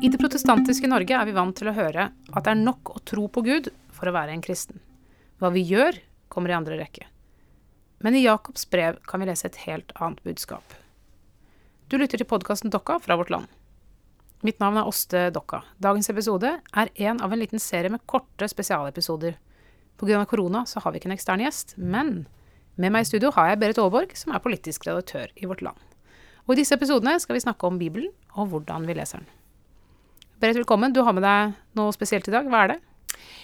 I det protestantiske Norge er vi vant til å høre at det er nok å tro på Gud for å være en kristen. Hva vi gjør, kommer i andre rekke. Men i Jakobs brev kan vi lese et helt annet budskap. Du lytter til podkasten Dokka fra Vårt Land. Mitt navn er Åste Dokka. Dagens episode er en av en liten serie med korte spesialepisoder. Pga. korona så har vi ikke en ekstern gjest, men med meg i studio har jeg Berit Aaborg, som er politisk redaktør i Vårt Land. Og I disse episodene skal vi snakke om Bibelen og hvordan vi leser den. Berit, velkommen. Du har med deg noe spesielt i dag. Hva er det?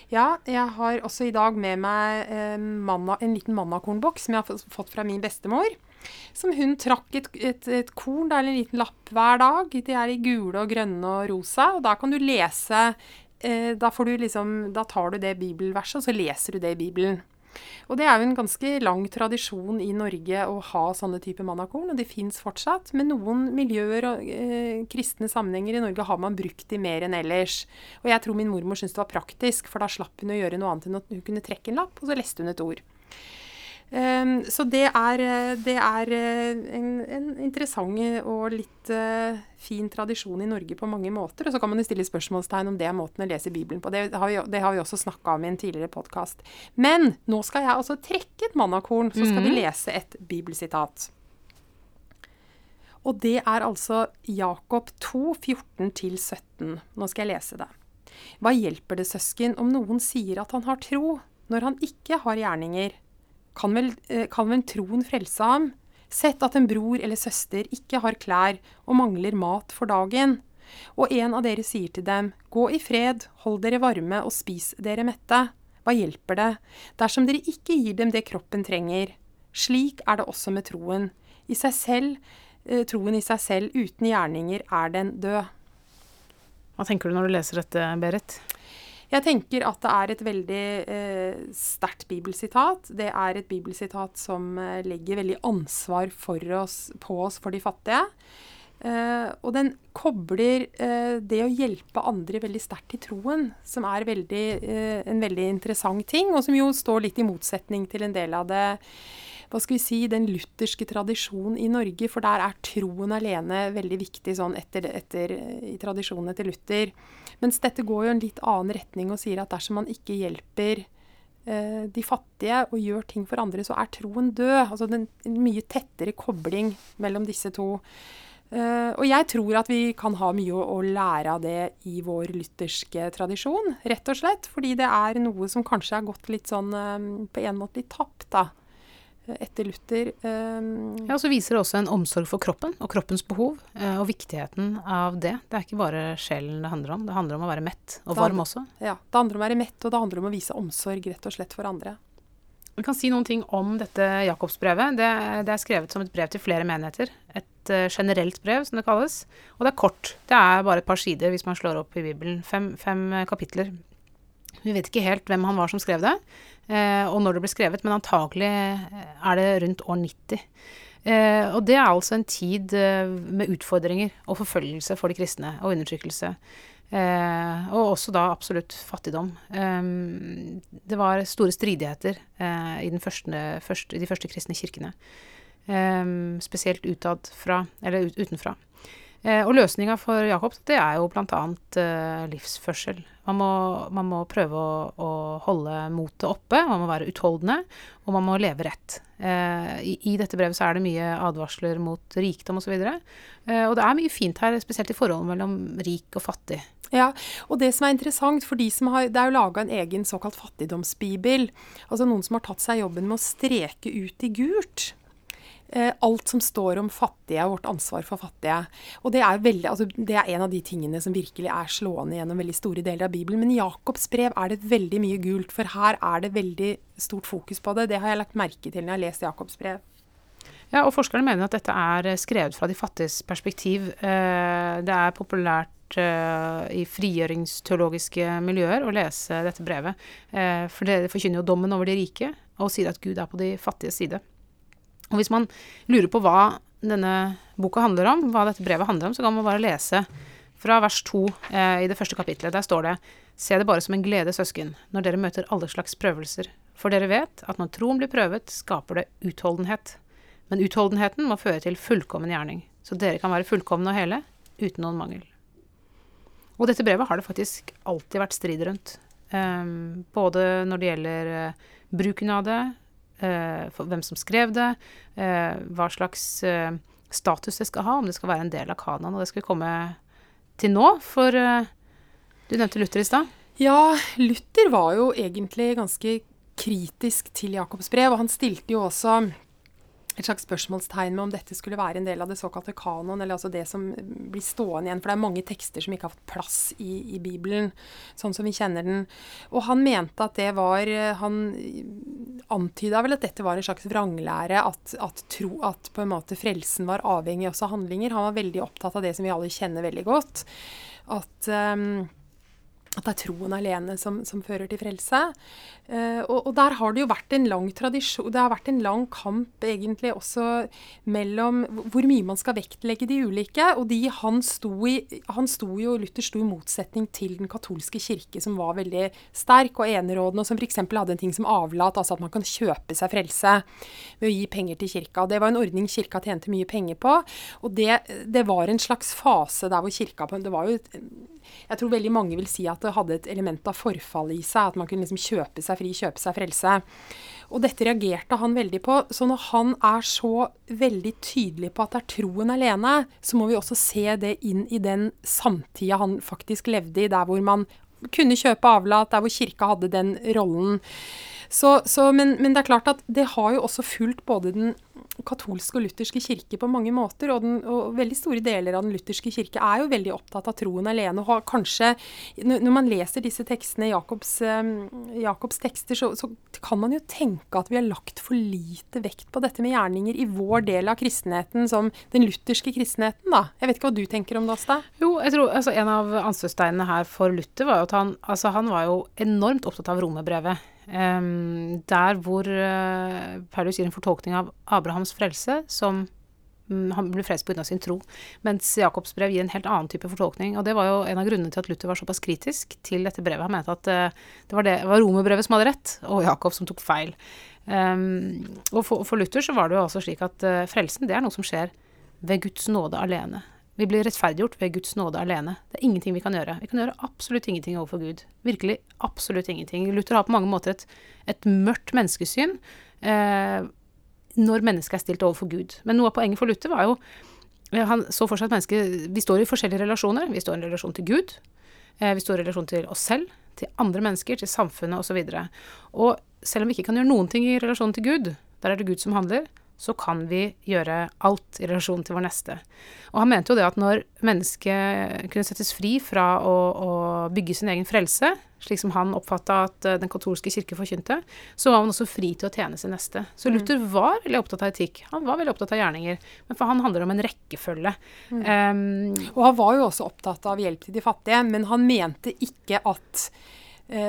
Ja, jeg har også i dag med meg eh, manna, en liten mannakornboks som jeg har fått fra min bestemor. Som hun trakk et, et, et korn, det er en liten lapp hver dag. De er i gule og grønne og rosa. Og da kan du lese eh, da, liksom, da tar du det bibelverset, og så leser du det i Bibelen. Og det er jo en ganske lang tradisjon i Norge å ha sånne typer mannakorn, og de fins fortsatt. Men noen miljøer og eh, kristne sammenhenger i Norge har man brukt de mer enn ellers. Og jeg tror min mormor syntes det var praktisk, for da slapp hun å gjøre noe annet enn at hun kunne trekke en lapp, og så leste hun et ord. Um, så det er, det er eh, en, en, interessant og litt uh, fin tradisjon i Norge på mange måter. Og så kan man jo stille spørsmålstegn om det er måten å lese Bibelen på. Det har vi, det har vi også snakka om i en tidligere podkast. Men nå skal jeg altså trekke et mannakorn, så skal mm. vi mhm. lese et bibelsitat. Og det er altså Jakob 2, 14-17. Nå skal jeg lese det. Hva hjelper det, søsken, om noen sier at han har tro, når han ikke har gjerninger? Kan vel, eh, kan vel troen frelse ham? Sett at en bror eller søster ikke har klær og mangler mat for dagen. Og en av dere sier til dem, Gå i fred, hold dere varme og spis dere mette. Hva hjelper det, dersom dere ikke gir dem det kroppen trenger? Slik er det også med troen. I seg selv, eh, troen i seg selv uten gjerninger er den død. Hva tenker du når du leser dette, Berit? Jeg tenker at det er et veldig eh, sterkt bibelsitat. Det er et bibelsitat som eh, legger veldig ansvar oss, på oss for de fattige. Eh, og den kobler eh, det å hjelpe andre veldig sterkt til troen, som er veldig, eh, en veldig interessant ting, og som jo står litt i motsetning til en del av det hva skal vi si, den lutherske tradisjonen i Norge, for der er troen alene veldig viktig sånn etter, etter, i tradisjonen etter Luther. Mens dette går jo en litt annen retning og sier at dersom man ikke hjelper eh, de fattige og gjør ting for andre, så er troen død. Altså en mye tettere kobling mellom disse to. Uh, og jeg tror at vi kan ha mye å, å, lære av det i vår lutherske tradisjon, rett og slett. Fordi det er noe som kanskje er gått litt sånn um, på en måte litt tapt, da etter Luther. Um, ja, og Så viser det også en omsorg for kroppen og kroppens behov, uh, og viktigheten av det. Det er ikke bare sjelen det handler om, det handler om å være mett og varm også. Ja, det handler om å være mett, og det handler om å vise omsorg rett og slett for andre. Vi kan si noen ting om dette Jakobsbrevet. Det, det er skrevet som et brev til flere menigheter. Et uh, generelt brev, som det kalles. Og det er kort. Det er bare et par sider hvis man slår opp i Bibelen. Fem, fem kapitler. Vi vet ikke helt hvem han var som skrev det, eh, og når det ble skrevet, men antagelig eh, er det rundt år 90. Eh, og det er altså en tid eh, med utfordringer og forfølgelse for de kristne, og undertrykkelse. Eh, og også da absolutt fattigdom. Eh, det var store stridigheter i, første, første, de første kristne kirkene. spesielt utad fra, eller ut, utenfra. Eh, og løsninga for Jakob, det er jo bl.a. Eh, livsførsel. Man må, man må prøve å, å, holde motet oppe, man må være utholdende, og man må leve rett. Eh, i, I dette brevet så er det mye advarsler mot rikdom osv. Eh, og det er mye fint her, spesielt i forholdet mellom rik og fattig. Ja, og det som er interessant for de som har Det er jo laga en egen såkalt fattigdomsbibel. Altså noen som har tatt seg jobben med å streke ut i gult alt som står om fattige vårt ansvar for fattige. Og det er, veldig, altså, det er, en av de tingene som virkelig er slående gjennom veldig store deler av Bibelen. Men i Jakobs brev er det veldig mye gult, for her er det veldig stort fokus på det. Det har jeg lagt merke til når jeg har lest Jakobs brev. Ja, og forskerne mener at dette er skrevet fra de fattiges perspektiv. Eh, det er populært eh, i frigjøringsteologiske miljøer å lese dette brevet. For det forkynner jo dommen over de rike, og sier at Gud er på de fattiges side. Og hvis man lurer på hva denne boka handler om, hva dette brevet handler om, så kan man bare lese fra vers to eh, i det første kapitlet. Der står det Se det bare som en glede, søsken, når dere møter alle slags prøvelser. For dere vet at når troen blir prøvet, skaper det utholdenhet. Men utholdenheten må føre til fullkommen gjerning, så dere kan være fullkomne og hele uten noen mangel. Og dette brevet har det faktisk alltid vært strid rundt. Um, både når det gjelder uh, bruken av det, hvem som skrev det, uh, hva slags status det skal ha, om det skal være en del av kanaen. Og det skal vi komme til nå, for du nevnte Luther i stad. Ja, Luther var jo egentlig ganske kritisk til Jakobs brev, og han stilte jo også et slags spørsmålstegn med om dette skulle være en del av det såkalte kanon, eller altså det som blir stående igjen. For det er mange tekster som ikke har fått plass i, i Bibelen, sånn som vi kjenner den. Og han mente at det var Han antyda vel at dette var en slags vranglære, at, at, tro, at på en måte frelsen var avhengig også av handlinger. Han var veldig opptatt av det som vi alle kjenner veldig godt. At um, at det er troen alene som, som fører til frelse. Uh, og, og, der har det jo vært en lang tradisjon Det har vært en lang kamp egentlig også mellom hvor mye man skal vektlegge de ulike. Og de han sto i han sto jo, Luther sto i motsetning til den katolske kirke, som var veldig sterk og enerådende, og som f.eks. hadde en ting som avlat, altså at man kan kjøpe seg frelse ved å gi penger til kirka. Det var en ordning kirka tjente mye penger på. Og det, det var en slags fase der hvor kirka Det var jo Jeg tror veldig mange vil si at det hadde et element av forfall i seg. At man kunne liksom kjøpe seg fri, kjøpe seg frelse. Og dette reagerte han veldig på. Så når han er så veldig tydelig på at det er troen alene, så må vi også se det inn i den samtida han faktisk levde i, der hvor man kunne kjøpe avlat, der hvor kirka hadde den rollen. Så, så, men, men, det er klart at det har jo også fulgt både den katolske og lutherske kirke på mange måter. Og, den, og, veldig store deler av den lutherske kirke er jo veldig opptatt av troen alene. og har kanskje, Når man leser disse tekstene, Jakobs, um, Jakobs tekster, så, så, kan man jo tenke at vi har lagt for lite vekt på dette med gjerninger i vår del av kristenheten, som den lutherske kristenheten. da. Jeg vet ikke hva du tenker om det, Asta? Jo, jeg tror altså, En av anstøtsteinene her for Luther var jo at han, altså, han var jo enormt opptatt av romerbrevet. Der hvor uh, Paulus gir en fortolkning av Abrahams frelse som um, han ble frelst pga. sin tro, mens Jakobs brev gir en helt annen type fortolkning. Og det var jo en av grunnene til at Luther var såpass kritisk til dette brevet. Han mente at uh, det var, var romerbrevet som hadde rett, og Jakob som tok feil. Um, og for, for, Luther så var det jo altså slik at uh, frelsen det er noe som skjer ved Guds nåde alene. Vi blir rettferdiggjort ved Guds nåde alene. Det er ingenting vi kan gjøre. Vi kan gjøre absolutt ingenting overfor Gud. Virkelig absolutt ingenting. Luther har på mange måter et, et mørkt menneskesyn eh, når mennesket er stilt overfor Gud. Men noe av poenget for Luther var jo eh, Han så for seg at mennesket Vi står i forskjellige relasjoner. Vi står i en relasjon til Gud. Eh, vi står i relasjon til oss selv, til andre mennesker, til samfunnet osv. Og, så og selv om vi ikke kan gjøre noen ting i relasjonen til Gud, der er det Gud som handler, så kan vi gjøre alt i relasjon til vår neste. Og han mente jo det at når mennesket kunne settes fri fra å, å bygge sin egen frelse, slik som han oppfatta at eh, den katolske kirke forkynte, så var man også fri til å tjene sin neste. Så mm. Luther var veldig opptatt av etikk. Han var veldig opptatt av gjerninger. Men for han handler det om en rekkefølge. Mm. Um, og han var jo også opptatt av hjelp til de fattige, men han mente ikke at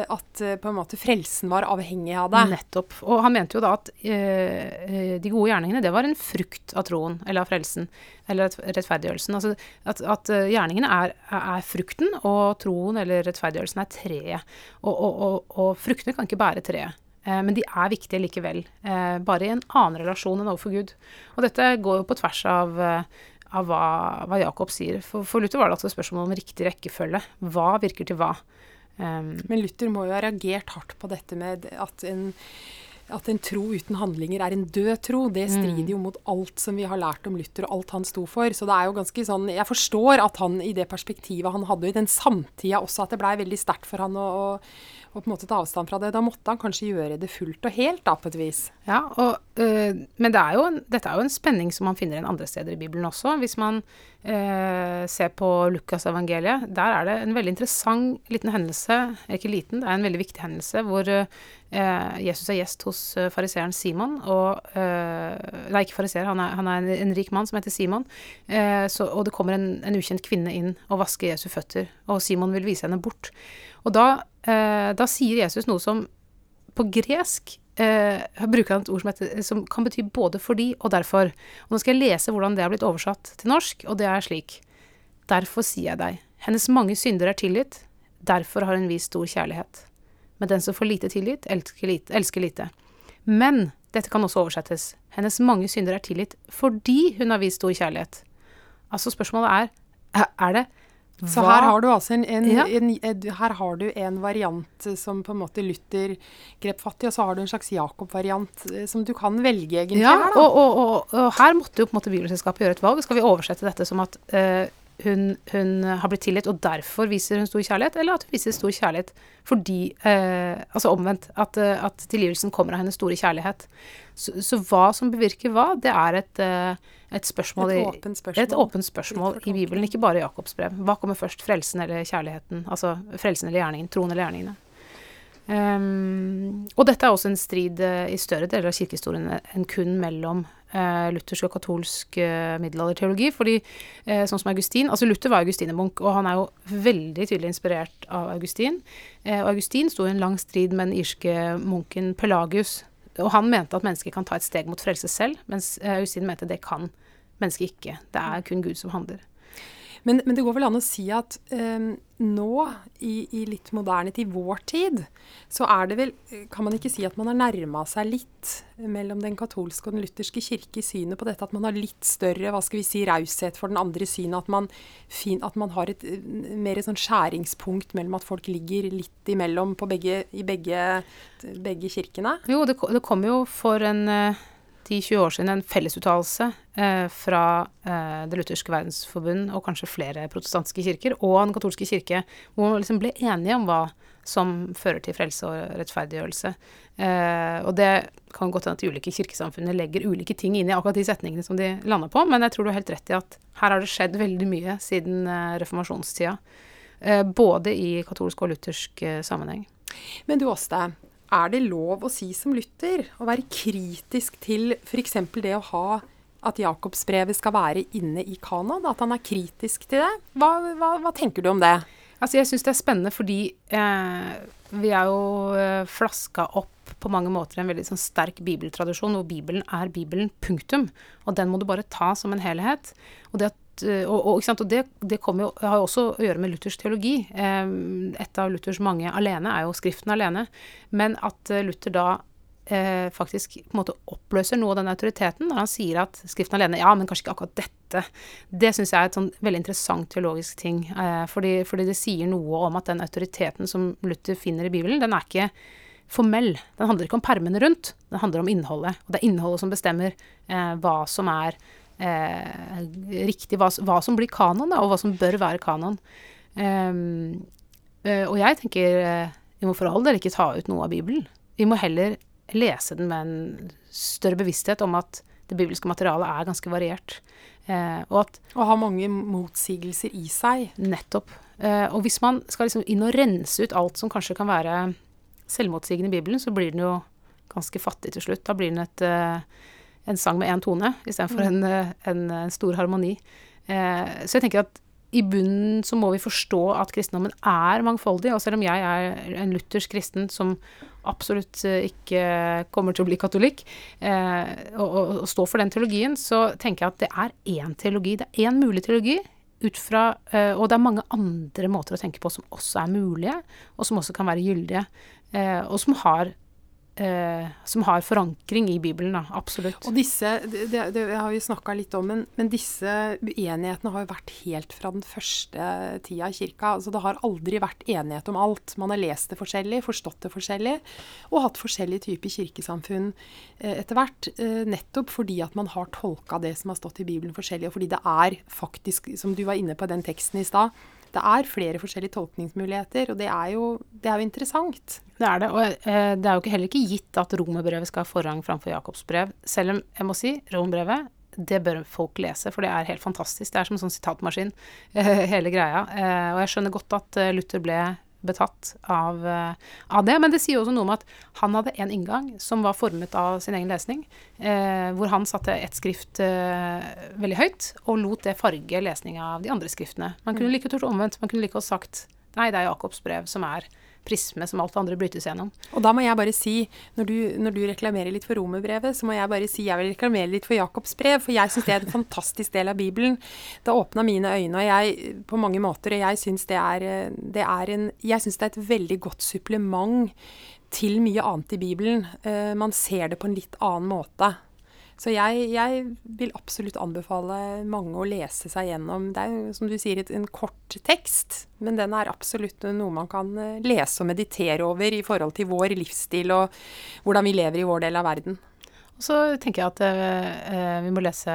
at eh, på en måte frelsen var avhengig av det. Nettopp. Og han mente jo da at eh, de gode gjerningene, det var en frukt av troen, eller av frelsen, eller rettferdiggjørelsen. Altså at, at gjerningene er, er, frukten, og troen eller rettferdiggjørelsen er treet. Og, og, og, og fruktene kan ikke bære treet. Eh, men de er viktige likevel, eh, bare i en annen relasjon enn overfor Gud. Og dette går jo på tvers av av hva, hva Jakob sier. For, for Luther var det altså spørsmål om riktig rekkefølge. Hva virker til hva? Um, Men Luther må jo ha reagert hardt på dette med at en, at en tro uten handlinger er en død tro. Det mm. strider jo mot alt som vi har lært om Luther, og alt han sto for. Så det er jo ganske sånn Jeg forstår at han i det perspektivet han hadde, i den samtida også, at det blei veldig sterkt for han å, å å, på en måte ta avstand fra det. Da måtte han kanskje gjøre det fullt og helt, da, på et vis. Ja, og, øh, men det er en, dette er jo en spenning som man finner igjen andre steder i Bibelen også. Hvis man øh, ser på Lukas-evangeliet, der er det en veldig interessant liten hendelse, ikke liten, det er en veldig viktig hendelse, hvor øh, Jesus er gjest hos fariseeren Simon, og Nei, ikke fariseer, han, han, er en, rik mann som heter Simon. Så, og det kommer en, en ukjent kvinne inn og vasker Jesu føtter, og Simon vil vise henne bort. Og da da sier Jesus noe som på gresk eh, bruker han et ord som, heter, som, kan bety både fordi og derfor. Og nå skal jeg lese hvordan det er blitt oversatt til norsk, og det er slik. Derfor sier jeg deg, hennes mange synder er tilgitt, derfor har hun vist stor kjærlighet. Men den som får lite tilgitt, elsker lite. Elsker lite. Men dette kan også oversettes. Hennes mange synder er tilgitt fordi hun har vist stor kjærlighet. Altså spørsmålet er, er det Så Hva- her har du altså en, en, Ja. en, Her har du en variant eh, som på en måte Luther grep fatt i, og så har du en slags Jakob-variant eh, som du kan velge, egentlig. Ja, her, og, og, og, og her måtte jo på en måte Bibelselskapet gjøre et valg. Skal vi oversette dette som at eh, hun, hun har blitt tilgitt, og derfor viser hun stor kjærlighet, eller at hun viser stor kjærlighet fordi eh, Altså omvendt. At, eh, at tilgivelsen kommer av hennes store kjærlighet. Så, så hva som bevirker hva, det er et, eh, et spørsmål Et åpent spørsmål. Et åpent spørsmål i Bibelen, ikke bare i Jakobs brev. Hva kommer først, frelsen eller kjærligheten? Altså frelsen eller gjerningen, troen eller gjerningene. Um, og dette er også en strid eh, i større deler av kirkehistorien enn kun mellom luthersk og katolsk uh, middelalderteologi. Fordi eh, sånn som Augustin Altså Luther var augustinermunk, og han er jo veldig tydelig inspirert av Augustin. Eh, og Augustin sto i en lang strid med den irske munken Pelagius. Og han mente at mennesket kan ta et steg mot frelse selv, mens eh, Augustin mente det kan mennesket ikke. Det er kun Gud som handler. Men, men det går vel an å si at eh, nå, i, i litt moderne tid, vår tid, så er det vel Kan man ikke si at man har nærma seg litt mellom den katolske og den lutherske kirke i synet på dette? At man har litt større hva skal vi si, raushet for den andre synet? At man, fin, at man har et eh, mer et sånn skjæringspunkt mellom at folk ligger litt imellom begge, i begge, begge kirkene? Jo, det, det kom jo for en eh, 10-20 år siden en fellesuttalelse eh, fra eh, Det lutherske verdensforbund og kanskje flere protestantiske kirker og den katolske kirke, hvor man liksom ble enige om hva som fører til frelse og rettferdiggjørelse. Eh, og det kan godt hende at de ulike kirkesamfunnene legger ulike ting inn i akkurat de setningene som de lander på, men jeg tror du har helt rett i at her har det skjedd veldig mye siden eh, reformasjonstida. Eh, både i katolsk og luthersk eh, sammenheng. Men du Åste, er det lov å si som lytter, å være kritisk til f.eks. det å ha at Jakobsbrevet skal være inne i kanon? At han er kritisk til det? Hva, hva, hva tenker du om det? Altså, jeg syns det er spennende fordi eh, vi er jo eh, flaska opp på mange måter en veldig sånn sterk bibeltradisjon, hvor Bibelen er Bibelen, punktum. Og den må du bare ta som en helhet. Og det, at, og, og, sant? og det, det jo, har jo også å gjøre med Luthers teologi. Eh, et av Luthers mange alene er jo Skriften alene. Men at eh, Luther da eh, faktisk på en måte oppløser noe av den autoriteten når han sier at Skriften alene Ja, men kanskje ikke akkurat dette. Det syns jeg er et sånn veldig interessant teologisk ting. Eh, fordi, fordi det sier noe om at den autoriteten som Luther finner i Bibelen, den er ikke formell. Den handler ikke om permene rundt, den handler om innholdet. Og det er innholdet som bestemmer eh, hva som er eh, riktig, hva, hva som blir kanon, da, og hva som bør være kanon. Eh, og jeg tenker eh, vi må for all del ikke ta ut noe av Bibelen. Vi må heller lese den med en større bevissthet om at det bibelske materialet er ganske variert. Eh, og at Og ha mange motsigelser i seg. Nettopp. Eh, og hvis man skal liksom inn og rense ut alt som kanskje kan være selvmotsigende i Bibelen, så blir den jo ganske fattig til slutt. Da blir den et, eh, en sang med én tone istedenfor Mm. en, eh, en, en stor harmoni. Eh, så jeg tenker at i bunnen så må vi forstå at kristendommen er mangfoldig. Og selv om jeg er en luthersk kristen som absolutt eh, ikke kommer til å bli katolikk, eh, og, og, og stå for den teologien, så tenker jeg at det er én teologi. Det er én mulig teologi. Ut fra, eh, og det er mange andre måter å tenke på som også er mulige, og som også kan være gyldige. Eh, og som har, eh, som har forankring i Bibelen, da. Absolutt. Og disse, det, det, det har vi snakka litt om, men, men disse uenighetene har jo vært helt fra den første tida i kirka. Altså det har aldri vært enighet om alt. Man har lest det forskjellig, forstått det forskjellig, og hatt forskjellige typer kirkesamfunn eh, etter hvert. Eh, nettopp fordi at man har tolka det som har stått i Bibelen forskjellig, og fordi det er faktisk, som du var inne på i den teksten i stad, det er flere forskjellige tolkningsmuligheter, og det er jo, det er jo interessant. Det er det. Og eh, det er jo heller ikke gitt at romerbrevet skal ha forrang framfor Jakobs brev. Selv om jeg må si romerbrevet, det bør folk lese, for det er helt fantastisk. Det er som en sånn sitatmaskin, hele greia. Eh, og jeg skjønner godt at eh, Luther ble betatt av, eh, av det. Men det sier også noe om at han hadde en inngang som var formet av sin egen lesning, eh, hvor han satte ett skrift eh, veldig høyt, og lot det farge lesninga av de andre skriftene. Man kunne like godt gjort omvendt. Man kunne like godt sagt nei, det er Jakobs brev som er prisme som alt andre brytes gjennom. Og da må jeg bare si, når du, når du reklamerer litt for romerbrevet, så må jeg bare si jeg vil reklamere litt for Jakobs brev, for jeg syns det er en fantastisk del av Bibelen. Det åpna mine øyne, og jeg på mange måter, og jeg syns det det det er et veldig godt supplement til mye annet i Bibelen. Eh, man ser det på en litt annen måte. Så jeg, jeg, vil absolutt anbefale mange å lese seg gjennom. Det er som du sier, en kort tekst, men den er absolutt noe man kan eh, lese og meditere over i forhold til vår livsstil og hvordan vi lever i vår del av verden. Og så tenker jeg at eh, vi, må lese,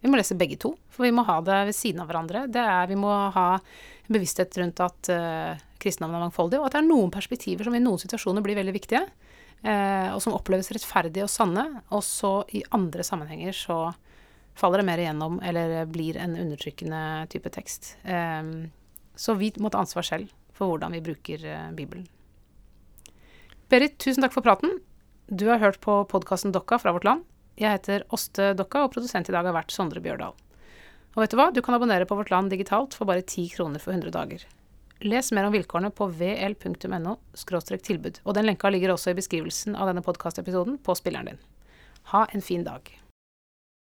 vi, må lese, begge to, for vi må ha det ved siden av hverandre. Er, vi må ha en bevissthet rundt at eh, kristendommen er mangfoldig, og at det er noen perspektiver som i noen situasjoner blir veldig viktige eh, og som oppleves rettferdige og sanne, og så i andre sammenhenger så faller det mer igjennom eller blir en undertrykkende type tekst. Eh, så vi må ta ansvar selv for hvordan vi bruker eh, Bibelen. Berit, tusen takk for praten. Du har hørt på podkasten Dokka fra Vårt Land. Jeg heter Åste Dokka, og produsent i dag har vært Sondre Bjørdal. Og vet du hva, du kan abonnere på Vårt Land digitalt for bare 10 kroner for 100 dager. Les mer om vilkårene på vl.no tilbud, og den lenka ligger også i beskrivelsen av denne podkastepisoden på spilleren din. Ha en fin dag.